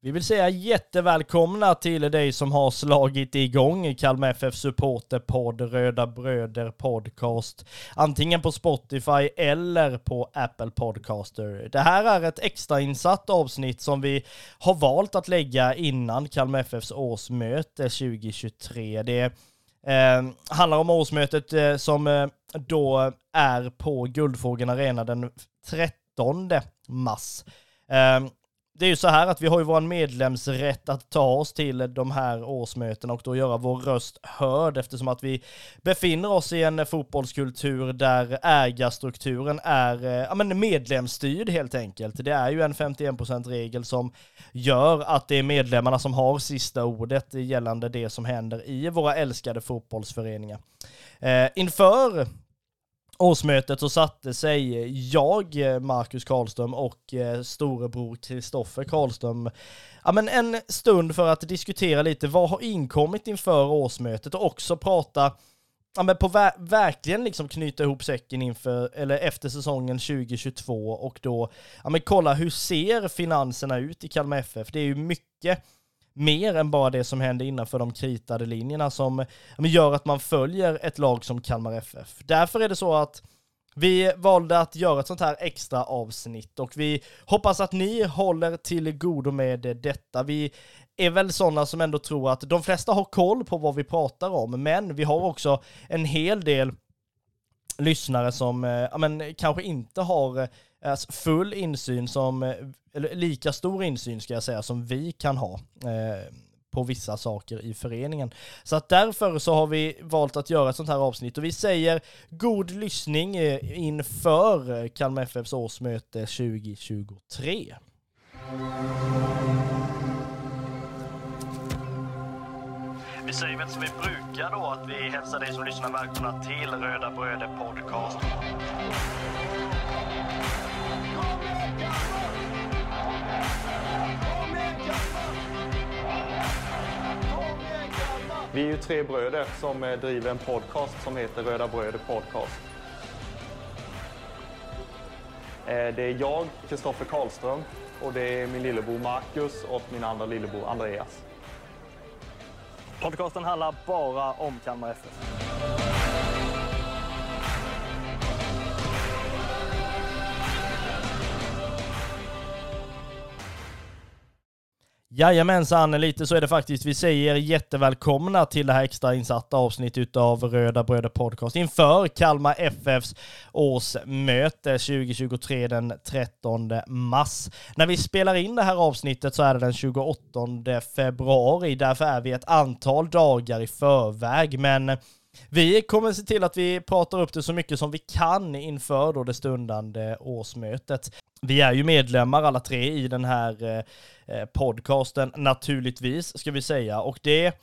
Vi vill säga jättevälkomna till dig som har slagit igång Kalmar FF Supporterpodd, Röda Bröder Podcast, antingen på Spotify eller på Apple Podcaster. Det här är ett extrainsatt avsnitt som vi har valt att lägga innan Kalmar FFs årsmöte 2023. Det eh, handlar om årsmötet eh, som eh, då är på Guldfågeln Arena den 13 mars. Eh, det är ju så här att vi har ju vår medlemsrätt att ta oss till de här årsmötena och då göra vår röst hörd eftersom att vi befinner oss i en fotbollskultur där ägarstrukturen är eh, ja, men medlemsstyrd helt enkelt. Det är ju en 51%-regel som gör att det är medlemmarna som har sista ordet gällande det som händer i våra älskade fotbollsföreningar. Eh, inför årsmötet så satte sig jag, eh, Marcus Karlström och eh, storebror Kristoffer Karlström ja, men en stund för att diskutera lite vad har inkommit inför årsmötet och också prata ja, men på ver verkligen liksom knyta ihop säcken inför, eller efter säsongen 2022 och då ja, men kolla hur ser finanserna ut i Kalmar FF? Det är ju mycket mer än bara det som händer innanför de kritade linjerna som gör att man följer ett lag som Kalmar FF. Därför är det så att vi valde att göra ett sånt här extra avsnitt och vi hoppas att ni håller till godo med detta. Vi är väl sådana som ändå tror att de flesta har koll på vad vi pratar om, men vi har också en hel del lyssnare som eh, men, kanske inte har eh, Alltså, full insyn som, eh, eller lika stor insyn ska jag säga, som vi kan ha eh, på vissa saker i föreningen. Så att därför så har vi valt att göra ett sånt här avsnitt och vi säger god lyssning eh, inför Kalmar FFs årsmöte 2023. Vi säger väl som vi brukar då att vi hälsar dig som lyssnar välkomna till Röda Bröder Podcast. Vi är ju tre bröder som eh, driver en podcast som heter Röda Bröder Podcast. Eh, det är jag, Kristoffer Karlström, och det är min lillebror Marcus och min andra lillebror Andreas. Podcasten handlar bara om Kalmar FF. Jajamensan, lite så är det faktiskt. Vi säger jättevälkomna till det här extra insatta avsnittet av Röda Bröder Podcast inför Kalmar FFs årsmöte 2023 den 13 mars. När vi spelar in det här avsnittet så är det den 28 februari, därför är vi ett antal dagar i förväg, men vi kommer se till att vi pratar upp det så mycket som vi kan inför då det stundande årsmötet. Vi är ju medlemmar alla tre i den här eh, eh, podcasten naturligtvis, ska vi säga, och det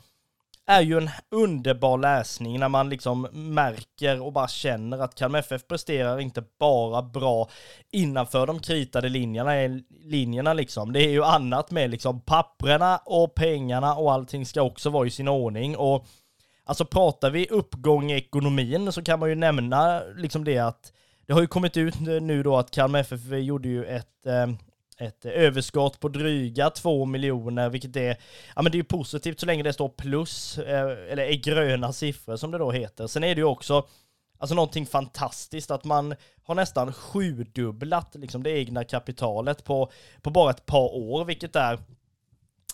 är ju en underbar läsning när man liksom märker och bara känner att Kalmar FF presterar inte bara bra innanför de kritade linjerna, eh, linjerna liksom. Det är ju annat med liksom papprena och pengarna och allting ska också vara i sin ordning och Alltså pratar vi uppgång i ekonomin så kan man ju nämna liksom det att det har ju kommit ut nu då att Kalmar FF gjorde ju ett, eh, ett överskott på dryga två miljoner, vilket är, ja men det är ju positivt så länge det står plus, eh, eller är gröna siffror som det då heter. Sen är det ju också, alltså någonting fantastiskt att man har nästan sjudubblat liksom det egna kapitalet på, på bara ett par år, vilket är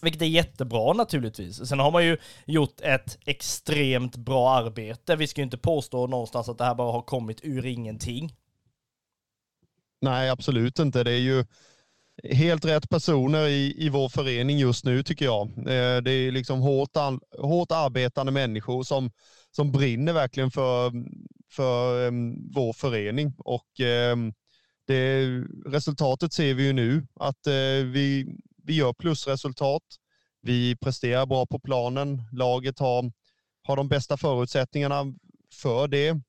vilket är jättebra naturligtvis. Sen har man ju gjort ett extremt bra arbete. Vi ska ju inte påstå någonstans att det här bara har kommit ur ingenting. Nej, absolut inte. Det är ju helt rätt personer i, i vår förening just nu tycker jag. Eh, det är liksom hårt, hårt arbetande människor som, som brinner verkligen för, för um, vår förening. Och um, det, resultatet ser vi ju nu, att uh, vi, vi gör plusresultat. Vi presterar bra på planen. Laget har, har de bästa förutsättningarna för det.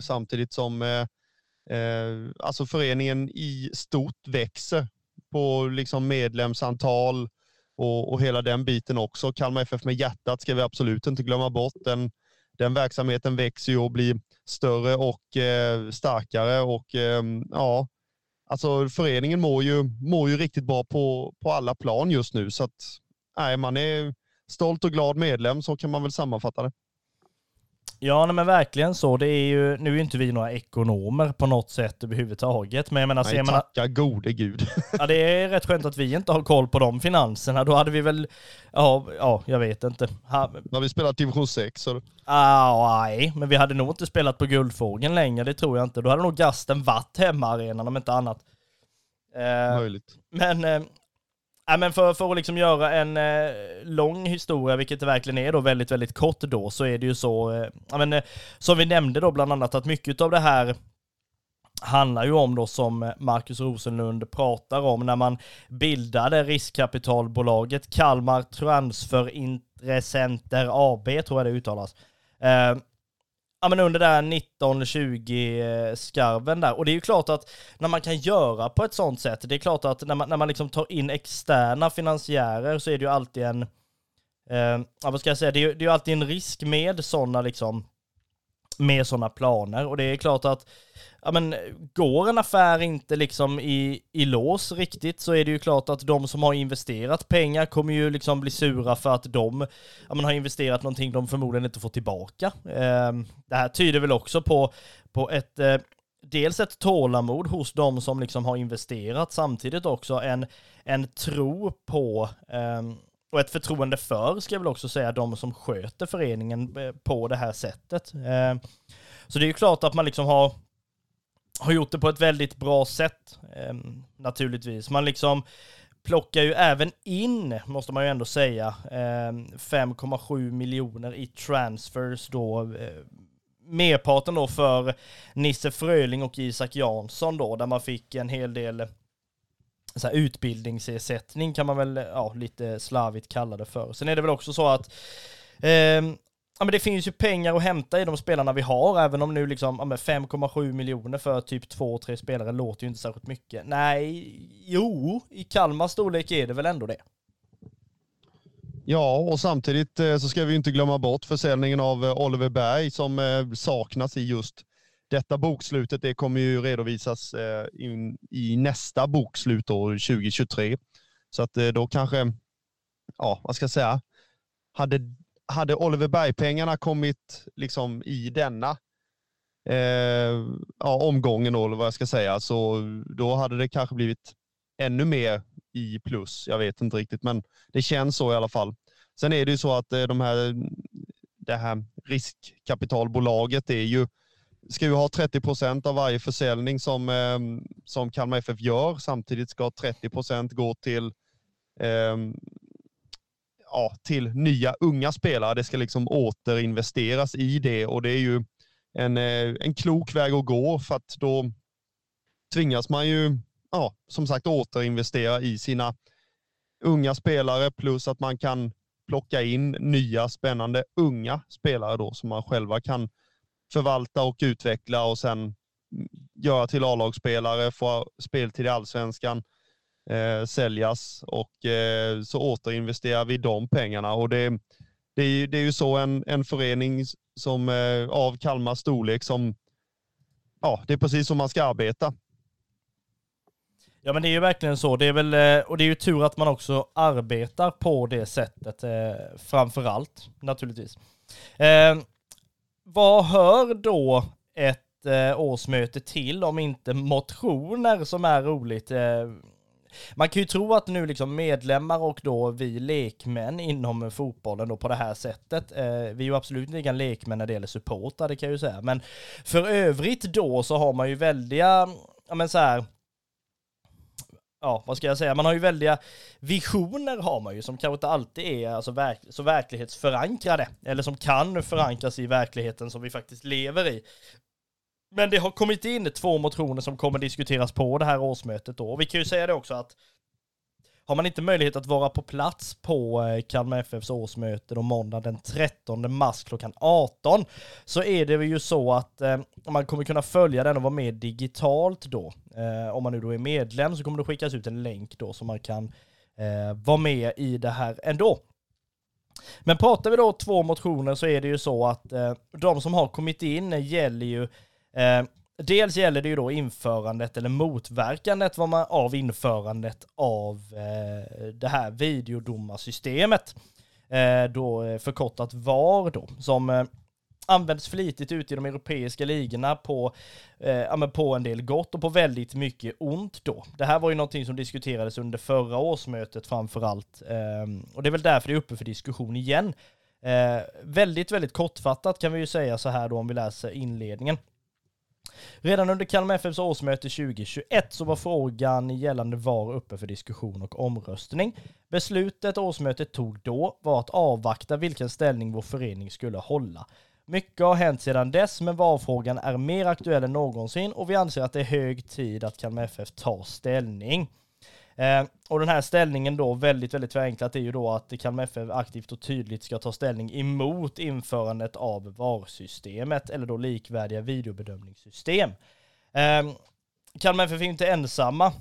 Samtidigt som eh, Eh, alltså föreningen i stort växer på liksom medlemsantal och, och hela den biten också. Kalmar FF med hjärtat ska vi absolut inte glömma bort. Den, den verksamheten växer ju och blir större och eh, starkare och eh, ja, alltså föreningen mår ju, mår ju riktigt bra på, på alla plan just nu. Så att, nej, man är stolt och glad medlem, så kan man väl sammanfatta det. Ja, nej, men verkligen så. Det är ju, nu är inte vi några ekonomer på något sätt överhuvudtaget. Men jag menar, Nej, tacka gode gud. ja, det är rätt skönt att vi inte har koll på de finanserna. Då hade vi väl, ja, ja jag vet inte. Ha, När vi spelat division 6. Så... Ah, nej, men vi hade nog inte spelat på Guldfågeln längre, det tror jag inte. Då hade nog gasten varit hemmaarenan om inte annat. Eh, Möjligt. Men eh, Ja, men för, för att liksom göra en eh, lång historia, vilket det verkligen är då väldigt, väldigt kort då, så är det ju så, eh, ja, men, eh, som vi nämnde då bland annat, att mycket av det här handlar ju om då som Marcus Rosenlund pratar om när man bildade riskkapitalbolaget Kalmar Transfer Intressenter AB, tror jag det uttalas. Eh, Ja, men under där 19-20 skarven där. Och det är ju klart att när man kan göra på ett sånt sätt, det är klart att när man, när man liksom tar in externa finansiärer så är det ju alltid en, eh, ja vad ska jag säga, det är det är ju alltid en risk med sådana liksom, med sådana planer. Och det är klart att ja, men, går en affär inte liksom i, i lås riktigt så är det ju klart att de som har investerat pengar kommer ju liksom bli sura för att de ja, men, har investerat någonting de förmodligen inte får tillbaka. Eh, det här tyder väl också på, på ett eh, dels ett tålamod hos de som liksom har investerat, samtidigt också en, en tro på eh, och ett förtroende för, ska jag väl också säga, de som sköter föreningen eh, på det här sättet. Eh, så det är ju klart att man liksom har har gjort det på ett väldigt bra sätt, ehm, naturligtvis. Man liksom plockar ju även in, måste man ju ändå säga, ehm, 5,7 miljoner i transfers då. Eh, merparten då för Nisse Fröling och Isak Jansson då, där man fick en hel del så här utbildningsersättning kan man väl ja, lite slarvigt kalla det för. Sen är det väl också så att eh, ja, men det finns ju pengar att hämta i de spelarna vi har, även om nu liksom ja, 5,7 miljoner för typ två, tre spelare låter ju inte särskilt mycket. Nej, jo, i Kalmars storlek är det väl ändå det. Ja, och samtidigt eh, så ska vi inte glömma bort försäljningen av eh, Oliver Berg som eh, saknas i just detta bokslutet. Det kommer ju redovisas eh, i nästa bokslut år 2023. Så att eh, då kanske, ja, vad ska jag säga, hade hade Oliver Berg-pengarna kommit liksom i denna eh, ja, omgången, eller vad jag ska säga, så då hade det kanske blivit ännu mer i plus. Jag vet inte riktigt, men det känns så i alla fall. Sen är det ju så att eh, de här, det här riskkapitalbolaget är ju, ska ju ha 30 procent av varje försäljning som, eh, som Kalmar FF gör. Samtidigt ska 30 procent gå till eh, ja, till nya unga spelare. Det ska liksom återinvesteras i det och det är ju en, eh, en klok väg att gå för att då tvingas man ju, ja, som sagt återinvestera i sina unga spelare plus att man kan plocka in nya spännande unga spelare då som man själva kan förvalta och utveckla och sen göra till A-lagsspelare, få speltid i allsvenskan eh, säljas och eh, så återinvesterar vi de pengarna. Och det, det, är, det är ju så en, en förening som, eh, av Kalmars storlek som, ja, det är precis som man ska arbeta. Ja men det är ju verkligen så. Det är väl, eh, och det är ju tur att man också arbetar på det sättet eh, framför allt naturligtvis. Eh, vad hör då ett eh, årsmöte till om inte motioner som är roligt? Eh, man kan ju tro att nu liksom medlemmar och då vi lekmän inom fotbollen då på det här sättet, eh, vi är ju absolut inga lekmän när det gäller supportrar, det kan jag ju säga, men för övrigt då så har man ju väldiga, ja men så här, ja, vad ska jag säga, man har ju väldiga visioner har man ju som kanske inte alltid är alltså verk så verklighetsförankrade, eller som kan förankras i verkligheten som vi faktiskt lever i. Men det har kommit in två motioner som kommer diskuteras på det här årsmötet då. Och vi kan ju säga det också att har man inte möjlighet att vara på plats på eh, Kalmar FFs årsmöte då måndag den 13 mars klockan 18 så är det ju så att eh, man kommer kunna följa den och vara med digitalt då. Eh, om man nu då är medlem så kommer det skickas ut en länk då så man kan eh, vara med i det här ändå. Men pratar vi då två motioner så är det ju så att eh, de som har kommit in gäller ju Eh, dels gäller det ju då införandet eller motverkandet vad man, av införandet av eh, det här videodomarsystemet. Eh, då eh, förkortat VAR då, som eh, används flitigt ute i de europeiska ligorna på, eh, ja, på en del gott och på väldigt mycket ont då. Det här var ju någonting som diskuterades under förra årsmötet framför allt. Eh, och det är väl därför det är uppe för diskussion igen. Eh, väldigt, väldigt kortfattat kan vi ju säga så här då om vi läser inledningen. Redan under Kalmar FFs årsmöte 2021 så var frågan gällande VAR uppe för diskussion och omröstning. Beslutet årsmötet tog då var att avvakta vilken ställning vår förening skulle hålla. Mycket har hänt sedan dess, men VAR-frågan är mer aktuell än någonsin och vi anser att det är hög tid att Kalmar FF tar ställning. Eh, och den här ställningen då, väldigt, väldigt förenklat, är ju då att Kalmar FF aktivt och tydligt ska ta ställning emot införandet av VAR-systemet, eller då likvärdiga videobedömningssystem. Eh, Kalmar FF är inte ensamma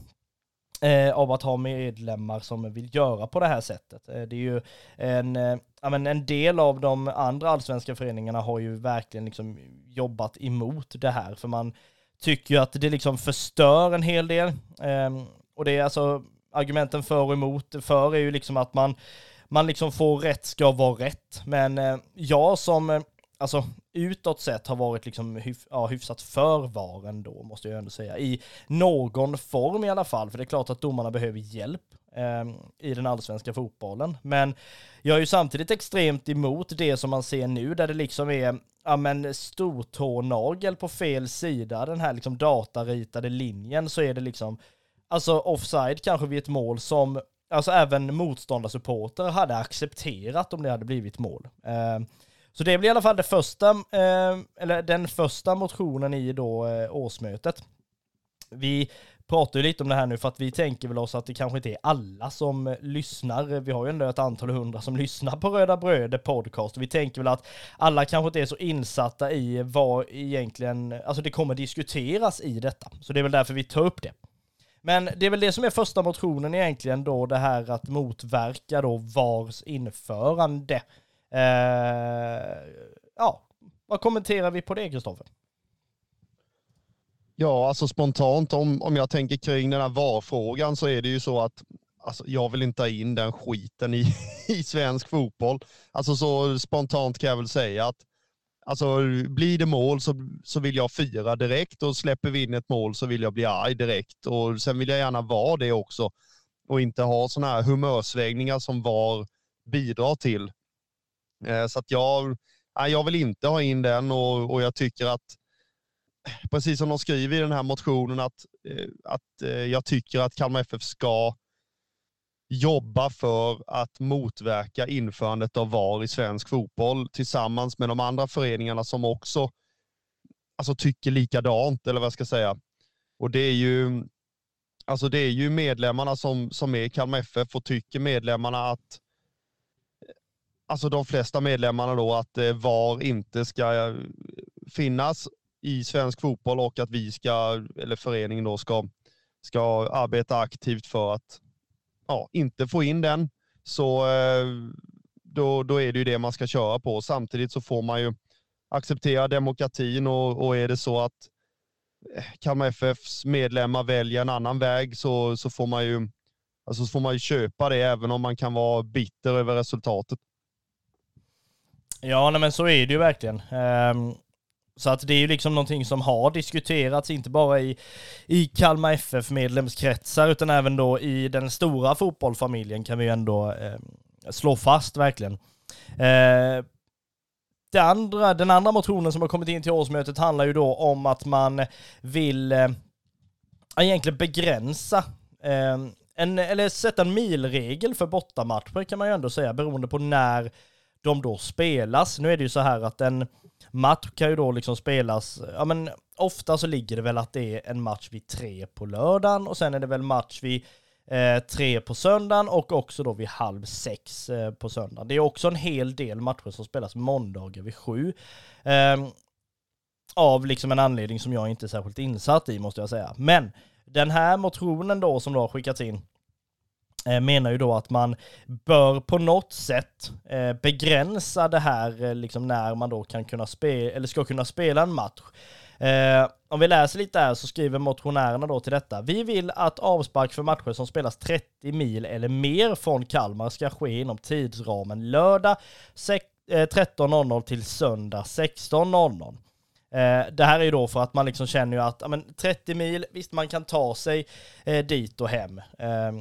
eh, av att ha medlemmar som vill göra på det här sättet. Eh, det är ju en, eh, men en del av de andra allsvenska föreningarna har ju verkligen liksom jobbat emot det här, för man tycker ju att det liksom förstör en hel del. Ehm, och det är alltså argumenten för och emot. För är ju liksom att man, man liksom får rätt ska vara rätt. Men eh, jag som, eh, alltså utåt sett har varit liksom hyf ja, hyfsat för VAR ändå, måste jag ändå säga. I någon form i alla fall, för det är klart att domarna behöver hjälp eh, i den allsvenska fotbollen. Men jag är ju samtidigt extremt emot det som man ser nu, där det liksom är ja men stortånagel på fel sida, den här liksom dataritade linjen, så är det liksom alltså offside kanske vid ett mål som alltså även motståndarsupporter hade accepterat om det hade blivit mål. Eh, så det blir i alla fall det första, eh, eller den första motionen i då eh, årsmötet. Vi pratar ju lite om det här nu för att vi tänker väl oss att det kanske inte är alla som lyssnar. Vi har ju ändå ett antal hundra som lyssnar på Röda Bröder podcast. Vi tänker väl att alla kanske inte är så insatta i vad egentligen, alltså det kommer diskuteras i detta. Så det är väl därför vi tar upp det. Men det är väl det som är första motionen egentligen då, det här att motverka då VARs införande. Eh, ja, vad kommenterar vi på det, Kristoffer? Ja, alltså spontant om, om jag tänker kring den här VAR-frågan så är det ju så att alltså, jag vill inte ha in den skiten i, i svensk fotboll. Alltså så spontant kan jag väl säga att Alltså blir det mål så, så vill jag fira direkt och släpper vi in ett mål så vill jag bli arg direkt. Och sen vill jag gärna vara det också och inte ha sådana här humörsvängningar som VAR bidrar till. Eh, så att jag, nej, jag vill inte ha in den och, och jag tycker att, precis som de skriver i den här motionen, att, eh, att eh, jag tycker att Kalmar FF ska jobba för att motverka införandet av VAR i svensk fotboll tillsammans med de andra föreningarna som också alltså, tycker likadant, eller vad jag ska säga. Och det är ju, alltså, det är ju medlemmarna som, som är Kalmar FF och tycker medlemmarna att alltså de flesta medlemmarna då att eh, VAR inte ska eh, finnas i svensk fotboll och att vi ska, eller föreningen då ska, ska arbeta aktivt för att ja, inte få in den, så eh, då, då är det ju det man ska köra på. Samtidigt så får man ju acceptera demokratin och, och är det så att eh, Kalmar FFs medlemmar väljer en annan väg så, så, får man ju, alltså, så får man ju köpa det även om man kan vara bitter över resultatet. Ja, nej, men så är det ju verkligen. Um, så att det är ju liksom någonting som har diskuterats, inte bara i, i Kalmar FF medlemskretsar, utan även då i den stora fotbollsfamiljen kan vi ju ändå eh, slå fast verkligen. Eh, det andra, den andra motionen som har kommit in till årsmötet handlar ju då om att man vill eh, egentligen begränsa eh, en, eller sätta en milregel för bortamatcher kan man ju ändå säga, beroende på när de då spelas. Nu är det ju så här att en match kan ju då liksom spelas, ja men ofta så ligger det väl att det är en match vid tre på lördagen och sen är det väl match vid eh, tre på söndagen och också då vid halv sex eh, på söndagen. Det är också en hel del matcher som spelas måndagar vid sju. Eh, av liksom en anledning som jag inte är särskilt insatt i måste jag säga. Men den här motionen då som då har skickats in Eh, Eh, menar ju då att man bör på något sätt eh, begränsa det här, eh, liksom när man då kan kunna spela, eller ska kunna spela en match. Eh, om vi läser lite här så skriver motionärerna då till detta. Vi vill att avspark för matcher som spelas 30 mil eller mer från Kalmar ska ske inom tidsramen lördag 13.00 till söndag 16.00. Eh, det här är ju då för att man liksom känner ju att ja, men 30 mil, visst man kan ta sig eh, dit och hem eh,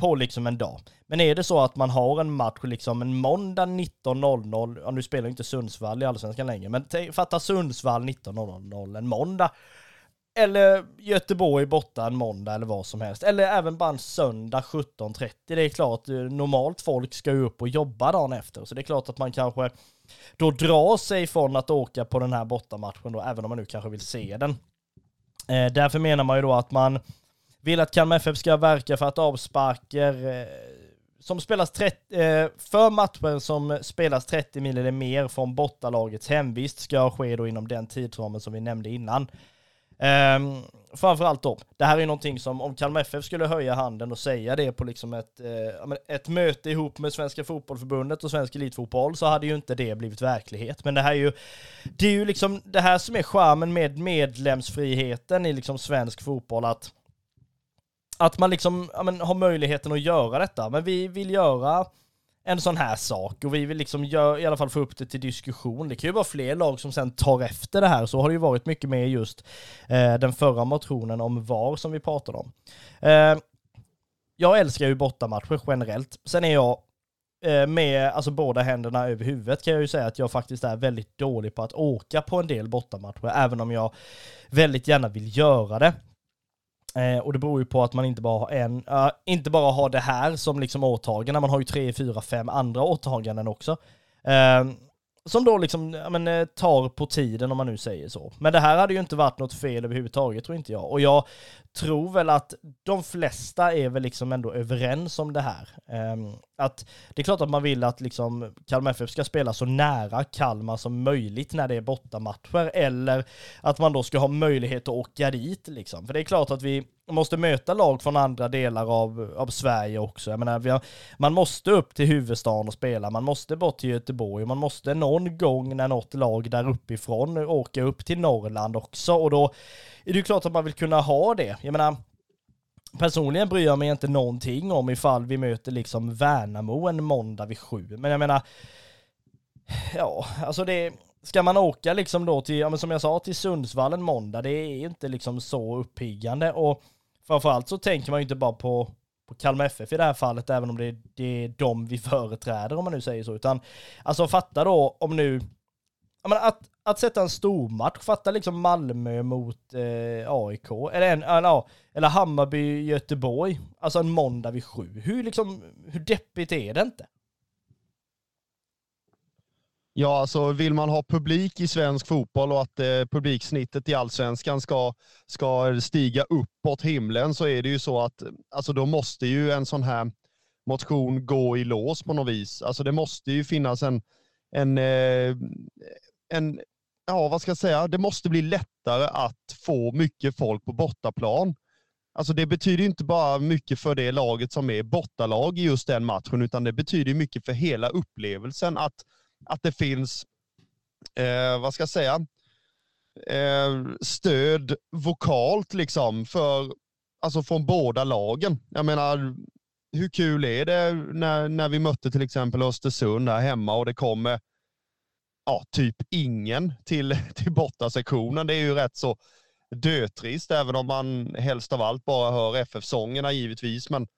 på liksom en dag. Men är det så att man har en match liksom en måndag 19.00, ja nu spelar inte Sundsvall i Allsvenskan längre, men fatta Sundsvall 19.00 en måndag. Eller Göteborg borta en måndag eller vad som helst. Eller även bara en söndag 17.30. Det är klart, eh, normalt folk ska ju upp och jobba dagen efter. Så det är klart att man kanske då drar sig från att åka på den här bortamatchen då, även om man nu kanske vill se den. Eh, därför menar man ju då att man vill att Kalmar FF ska verka för att avsparker eh, som spelas 30, eh, för matcher som spelas 30 mil eller mer från bortalagets hemvist ska ske då inom den tidsramen som vi nämnde innan. Um, framförallt då, det här är någonting som om Kalmar FF skulle höja handen och säga det på liksom ett, eh, ett möte ihop med Svenska Fotbollförbundet och Svensk Elitfotboll så hade ju inte det blivit verklighet. Men det här är ju, det är ju liksom det här som är charmen med medlemsfriheten i liksom svensk fotboll att att man liksom ja, men, har möjligheten att göra detta. Men vi vill göra en sån här sak och vi vill liksom gör, i alla fall få upp det till diskussion. Det kan ju vara fler lag som sen tar efter det här. Så har det ju varit mycket med just eh, den förra motionen om VAR som vi pratade om. Eh, jag älskar ju bortamatcher generellt. Sen är jag eh, med alltså båda händerna över huvudet kan jag ju säga att jag faktiskt är väldigt dålig på att åka på en del bortamatcher, även om jag väldigt gärna vill göra det. Eh, och det beror ju på att man inte bara har en, uh, inte bara har det här som liksom åtagande, man har ju tre, fyra, fem andra åtaganden också. Eh, som då liksom, ja, men, eh, tar på tiden om man nu säger så. Men det här hade ju inte varit något fel överhuvudtaget tror inte jag. Och jag tror väl att de flesta är väl liksom ändå överens om det här. Um, att det är klart att man vill att liksom Kalmar FF ska spela så nära Kalmar som möjligt när det är bortamatcher, eller att man då ska ha möjlighet att åka dit liksom. För det är klart att vi måste möta lag från andra delar av, av Sverige också. Jag menar, har, man måste upp till huvudstaden och spela, man måste bort till Göteborg, man måste någon gång när något lag där uppifrån åka upp till Norrland också och då är det ju klart att man vill kunna ha det. Jag menar, personligen bryr jag mig inte någonting om ifall vi möter liksom Värnamo en måndag vid sju. Men jag menar, ja, alltså det, ska man åka liksom då till, ja men som jag sa, till Sundsvall en måndag, det är inte liksom så uppiggande och framförallt så tänker man ju inte bara på på Kalmar FF i det här fallet, även om det är, det är de vi företräder om man nu säger så, utan alltså fatta då om nu, menar, att, att sätta en stormatch, fatta liksom Malmö mot eh, AIK, eller, en, eller, eller Hammarby-Göteborg, alltså en måndag vid sju. Hur, liksom, hur deppigt är det inte? Ja, alltså vill man ha publik i svensk fotboll och att eh, publiksnittet i allsvenskan ska, ska stiga uppåt himlen så är det ju så att alltså då måste ju en sån här motion gå i lås på något vis. Alltså det måste ju finnas en, en, eh, en ja vad ska jag säga, det måste bli lättare att få mycket folk på bortaplan. Alltså det betyder inte bara mycket för det laget som är bortalag i just den matchen, utan det betyder mycket för hela upplevelsen att att det finns, eh, vad ska jag säga, eh, stöd vokalt liksom för, alltså från båda lagen. Jag menar, hur kul är det när, när vi mötte till exempel Östersund här hemma och det kommer eh, ja, typ ingen till, till bortasektionen. Det är ju rätt så dötrist, även om man helst av allt bara hör FF-sångerna givetvis. Men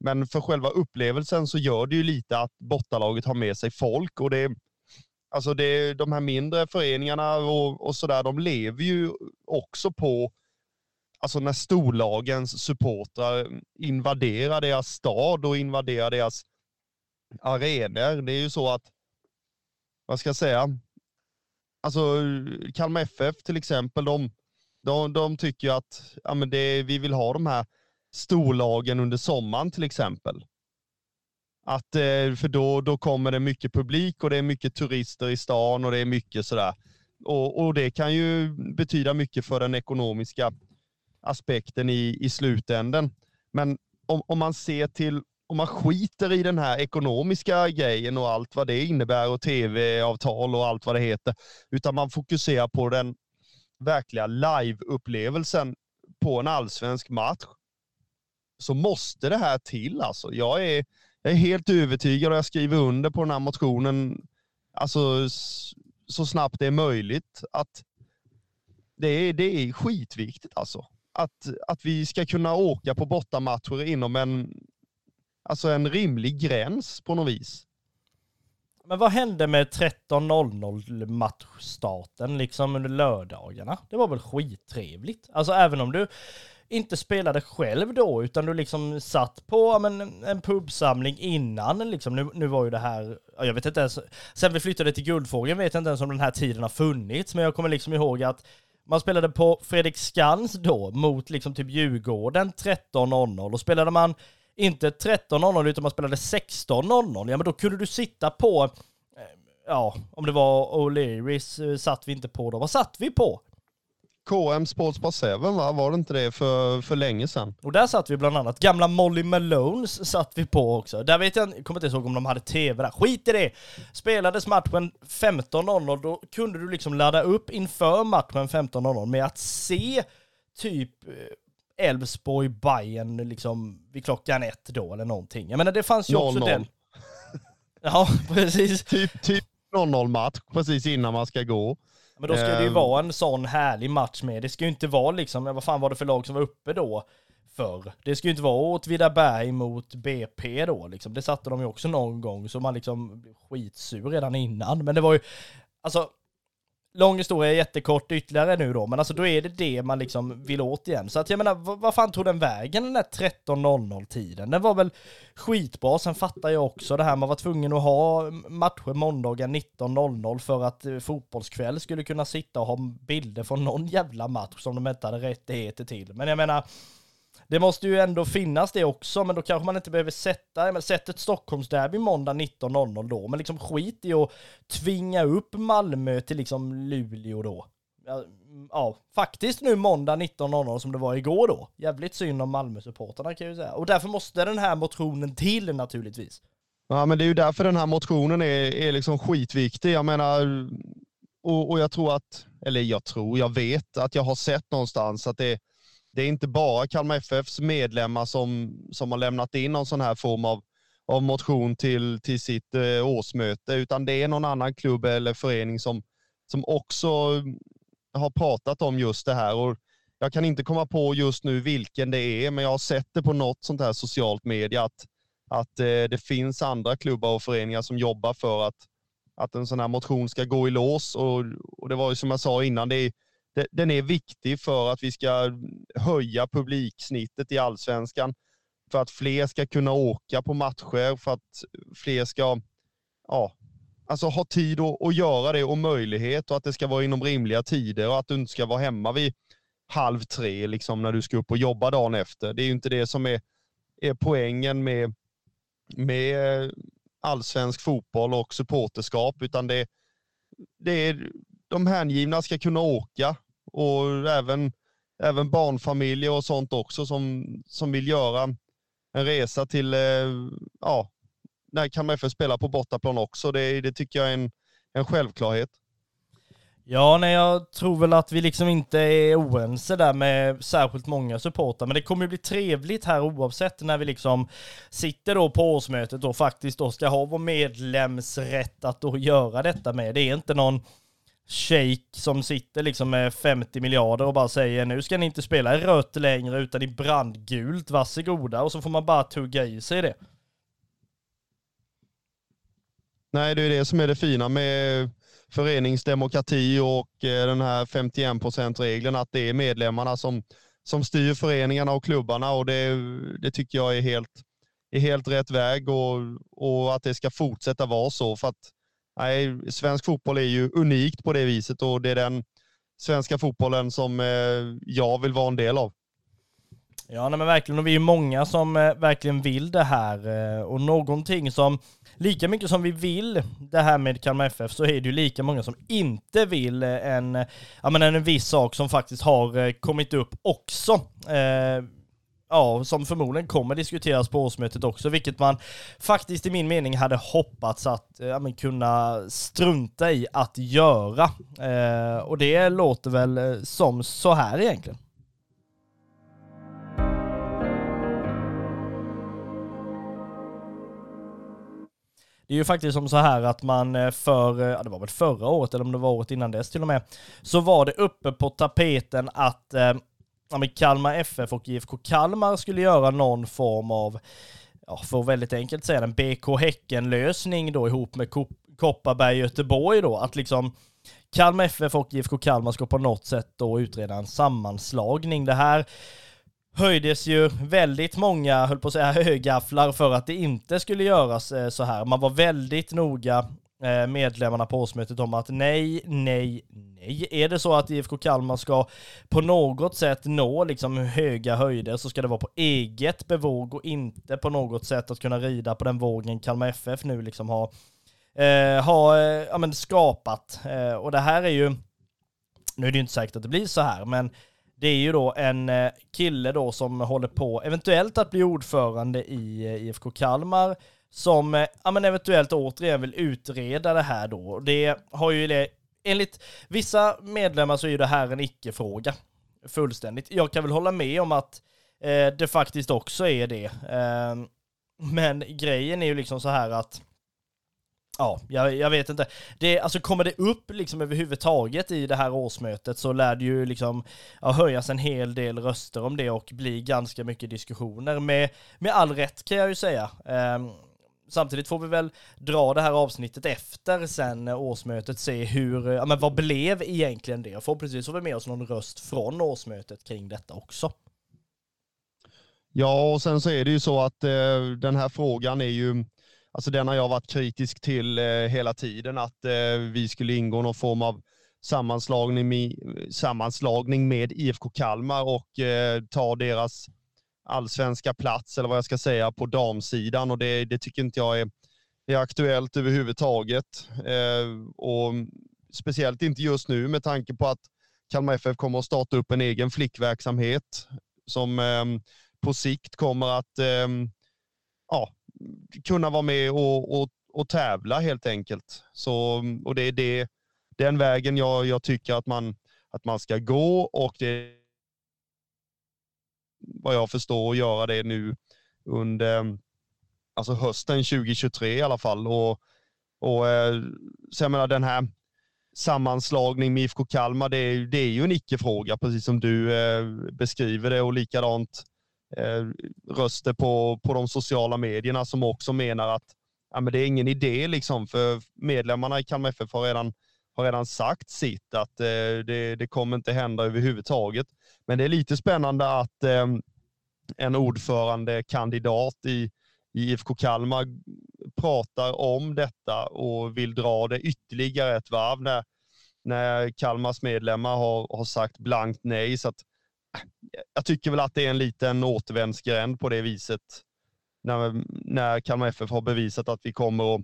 men för själva upplevelsen så gör det ju lite att bortalaget har med sig folk och det, alltså det, de här mindre föreningarna och, och sådär, de lever ju också på alltså när storlagens supportrar invaderar deras stad och invaderar deras arenor. Det är ju så att, vad ska jag säga, alltså Kalmar FF till exempel, de, de, de tycker att ja, men det, vi vill ha de här storlagen under sommaren till exempel. Att, eh, för då, då kommer det mycket publik och det är mycket turister i stan och det är mycket sådär. Och, och det kan ju betyda mycket för den ekonomiska aspekten i, i slutänden. Men om, om man ser till, om man skiter i den här ekonomiska grejen och allt vad det innebär och tv-avtal och allt vad det heter, utan man fokuserar på den verkliga live-upplevelsen på en allsvensk match så måste det här till. Alltså. Jag, är, jag är helt övertygad och jag skriver under på den här motionen alltså, så snabbt det är möjligt. att Det är, det är skitviktigt alltså. Att, att vi ska kunna åka på bortamatcher inom en, alltså en rimlig gräns på något vis. Men vad hände med 13.00 matchstarten liksom under lördagarna? Det var väl skittrevligt? Alltså även om du inte spelade själv då, utan du liksom satt på men, en pubsamling innan liksom. Nu, nu var ju det här, jag vet inte ens, sen vi flyttade till Guldfågeln vet jag inte ens om den här tiden har funnits, men jag kommer liksom ihåg att man spelade på Fredrik Skans då mot liksom typ Djurgården 13.00 och spelade man inte 13.00 utan man spelade 16.00, ja men då kunde du sitta på, eh, ja, om det var O'Learys eh, satt vi inte på då. Vad satt vi på? KM Sports Bar 7 va? Var det inte det för, för länge sedan? Och där satt vi bland annat, gamla Molly Malones satt vi på också. Där vet jag, jag kommer inte ihåg om de hade tv där. Skit i det! Spelades matchen 15.00, då kunde du liksom ladda upp inför matchen 15.00 med att se typ eh, Elfsborg Bayern liksom vid klockan ett då eller någonting. Jag menar det fanns ju 0 -0. också den... Ja, precis. Typ, typ 0-0 match precis innan man ska gå. Men då ska det ju ehm. vara en sån härlig match med. Det ska ju inte vara liksom, vad fan var det för lag som var uppe då? Förr. Det ska ju inte vara Åtvidaberg mot BP då liksom. Det satte de ju också någon gång, så man liksom skitsur redan innan. Men det var ju, alltså lång historia, jättekort ytterligare nu då, men alltså då är det det man liksom vill åt igen. Så att jag menar, vad, vad fan tog den vägen den där 13.00 tiden? Den var väl skitbra, sen fattar jag också det här, man var tvungen att ha matcher måndagar 19.00 för att eh, fotbollskväll skulle kunna sitta och ha bilder från någon jävla match som de inte hade rättigheter till. Men jag menar, det måste ju ändå finnas det också, men då kanske man inte behöver sätta, men sätt ett Stockholmsderby måndag 19.00 då, men liksom skit i att tvinga upp Malmö till liksom Luleå då. Ja, mm, ja, faktiskt nu måndag 19.00 som det var igår då. Jävligt synd om Malmö-supporterna kan jag ju säga. Och därför måste den här motionen till naturligtvis. Ja, men det är ju därför den här motionen är, är liksom skitviktig. Jag menar, och, och jag tror att, eller jag tror, jag vet att jag har sett någonstans att det det är inte bara Kalmar FFs medlemmar som, som har lämnat in någon sån här form av, av motion till, till sitt eh, årsmöte, utan det är någon annan klubb eller förening som, som också mm, har pratat om just det här. Och jag kan inte komma på just nu vilken det är, men jag har sett det på något sånt här socialt media att, att eh, det finns andra klubbar och föreningar som jobbar för att, att en sån här motion ska gå i lås. Och, och det var ju som jag sa innan, det är den är viktig för att vi ska höja publiksnittet i allsvenskan, för att fler ska kunna åka på matcher, för att fler ska ja, alltså ha tid att, att göra det och möjlighet och att det ska vara inom rimliga tider och att du inte ska vara hemma vid halv tre liksom, när du ska upp och jobba dagen efter. Det är ju inte det som är, är poängen med, med eh, allsvensk fotboll och supporterskap, utan det, det är de hängivna ska kunna åka och även, även barnfamiljer och sånt också som, som vill göra en resa till, eh, ja, när Kalmar FF spelar på bortaplan också. Det, det tycker jag är en, en självklarhet. Ja, nej, jag tror väl att vi liksom inte är oense där med särskilt många supportrar, men det kommer ju bli trevligt här oavsett när vi liksom sitter då på årsmötet och faktiskt då ska ha vår medlemsrätt att då göra detta med. Det är inte någon shake som sitter liksom med 50 miljarder och bara säger nu ska ni inte spela i rött längre utan i brandgult, varsågoda. Och så får man bara tugga i sig det. Nej, det är det som är det fina med föreningsdemokrati och eh, den här 51 regeln att det är medlemmarna som, som styr föreningarna och klubbarna och det, det tycker jag är helt, är helt rätt väg och, och att det ska fortsätta vara så för att nej, svensk fotboll är ju unikt på det viset och det är den svenska fotbollen som eh, jag vill vara en del av. Ja, nej, men verkligen. Och vi är många som eh, verkligen vill det här. Eh, och någonting som, lika mycket som vi vill det här med Kalmar FF, så är det ju lika många som inte vill en, ja, men en viss sak som faktiskt har kommit upp också ja, som förmodligen kommer diskuteras på årsmötet också, vilket man faktiskt i min mening hade hoppats att eh, ja, men, kunna strunta i att göra. Eh, och det låter väl eh, som så här egentligen. Det är ju faktiskt som så här att man eh, för, ja det var väl förra året eller om det var året innan dess till och med, så var det uppe på tapeten att eh, ja, men Kalmar FF och IFK Kalmar skulle göra någon form av, ja, för att väldigt enkelt säga en BK Häcken-lösning då ihop med Kopparberg Göteborg då, att liksom Kalmar FF och IFK Kalmar ska på något sätt då utreda en sammanslagning. Det här höjdes ju väldigt många, höll på att säga högafflar för att det inte skulle göras eh, så här. Man var väldigt noga Eh, medlemmarna på årsmötet om att nej, nej, nej. Är det så att IFK Kalmar ska på något sätt nå liksom höga höjder så ska det vara på eget bevåg och inte på något sätt att kunna rida på den vågen Kalmar FF nu liksom har, eh, har eh, ja, men skapat. Eh, och det här är ju, nu är det ju inte säkert att det blir så här, men det är ju då en eh, kille då som håller på eventuellt att bli ordförande i IFK Kalmar som eh, ja, men eventuellt återigen vill utreda det här då. Det har ju det, enligt vissa medlemmar så är ju det här en icke-fråga. Fullständigt. Jag kan väl hålla med om att eh, det faktiskt också är det. Eh, men grejen är ju liksom så här att Ja, jag, jag, vet inte. Det, alltså kommer det upp liksom överhuvudtaget i det här årsmötet så lär det ju liksom ja, höjas en hel del röster om det och bli ganska mycket diskussioner med, med all rätt kan jag ju säga. Um, samtidigt får vi väl dra det här avsnittet efter sen årsmötet, se hur, ja men vad blev egentligen det? Förhoppningsvis får vi med oss någon röst från årsmötet kring detta också. Ja, och sen så är det ju så att eh, den här frågan är ju Alltså den har jag varit kritisk till eh, hela tiden, att eh, vi skulle ingå någon form av sammanslagning med, sammanslagning med IFK Kalmar och eh, ta deras allsvenska plats, eller vad jag ska säga, på damsidan. Och det, det tycker inte jag är, är aktuellt överhuvudtaget. Eh, och speciellt inte just nu med tanke på att Kalmar FF kommer att starta upp en egen flickverksamhet som eh, på sikt kommer att eh, ja, kunna vara med och, och, och tävla helt enkelt. Så, och det är det, den vägen jag, jag tycker att man, att man ska gå och det vad jag förstår att göra det nu under alltså hösten 2023 i alla fall. Och, och, eh, så jag menar den här sammanslagning med IFK Kalmar, det är, det är ju en icke-fråga, precis som du eh, beskriver det och likadant eh, röster på, på de sociala medierna som också menar att ja, men det är ingen idé liksom, för medlemmarna i Kalmar FF har redan, har redan sagt sitt, att eh, det, det kommer inte hända överhuvudtaget. Men det är lite spännande att eh, en ordförandekandidat i, i IFK Kalmar pratar om detta och vill dra det ytterligare ett varv när, när Kalmars medlemmar har, har sagt blankt nej. Så att jag tycker väl att det är en liten återvändsgränd på det viset. När, när Kalmar FF har bevisat att vi kommer att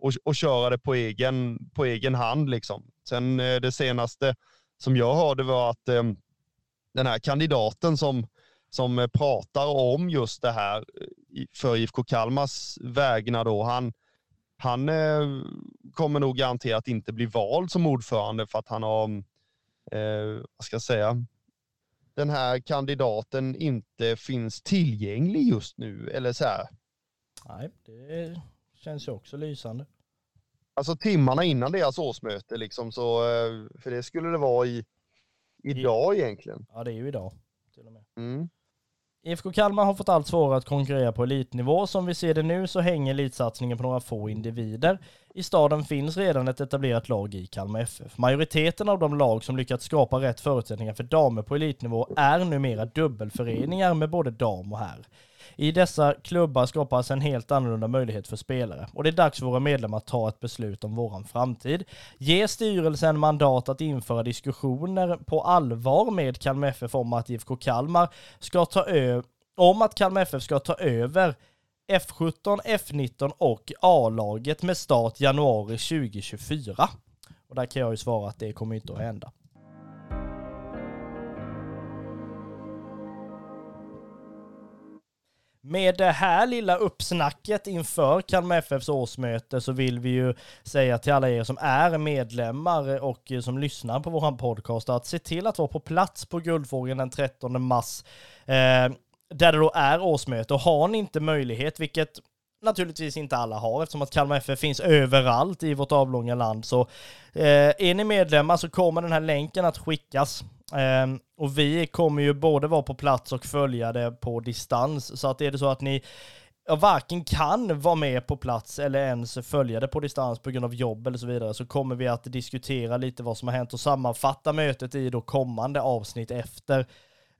och, och köra det på egen, på egen hand. Liksom. Sen eh, det senaste som jag hörde var att eh, den här kandidaten som, som eh, pratar om just det här för IFK Kalmars vägnar då, han, han kommer nog garanterat inte bli vald som ordförande för att han har, eh, vad ska jag säga, den här kandidaten inte finns tillgänglig just nu eller så här. Nej, det känns ju också lysande. Alltså timmarna innan deras årsmöte liksom så, eh, för det skulle det vara i idag egentligen. Ja, det är ju idag till och med. Mm. IFK Kalmar har fått allt svårare att konkurrera på elitnivå. Som vi ser det nu så hänger elitsatsningen på några få individer. I staden finns redan ett etablerat lag i Kalmar FF. Majoriteten av de lag som lyckats skapa rätt förutsättningar för damer på elitnivå är numera dubbelföreningar med både dam och herr. I dessa klubbar skapas en helt annorlunda möjlighet för spelare och det är dags för våra medlemmar att ta ett beslut om våran framtid. Ge styrelsen mandat att införa diskussioner på allvar med Kalmar FF om att IFK Kalmar ska ta över om att Kalmar FF ska ta över F17, F19 och A-laget med start januari 2024. Och där kan jag ju svara att det kommer inte att hända. Med det här lilla uppsnacket inför Kalmar FFs årsmöte så vill vi ju säga till alla er som är medlemmar och som lyssnar på våran podcast att se till att vara på plats på Guldfågeln den 13 mars. Eh, där det då är årsmöte och har ni inte möjlighet, vilket naturligtvis inte alla har eftersom att Kalmar FF finns överallt i vårt avlånga land. Så eh, är ni medlemmar så kommer den här länken att skickas. Eh, och vi kommer ju både vara på plats och följa det på distans. Så att är det så att ni varken kan vara med på plats eller ens följa det på distans på grund av jobb eller så vidare så kommer vi att diskutera lite vad som har hänt och sammanfatta mötet i då kommande avsnitt efter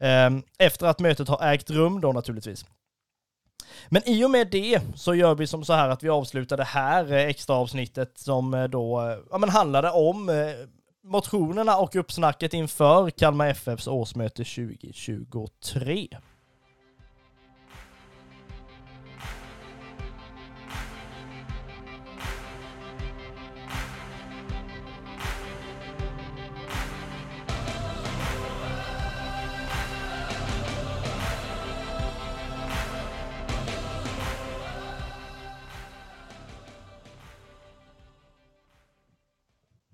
ehm, efter att mötet har ägt rum då naturligtvis. Men i och med det så gör vi som så här att vi avslutar det här eh, extra avsnittet som eh, då eh, ja, men handlade om motionerna och uppsnacket inför Kalmar FFs årsmöte 2023.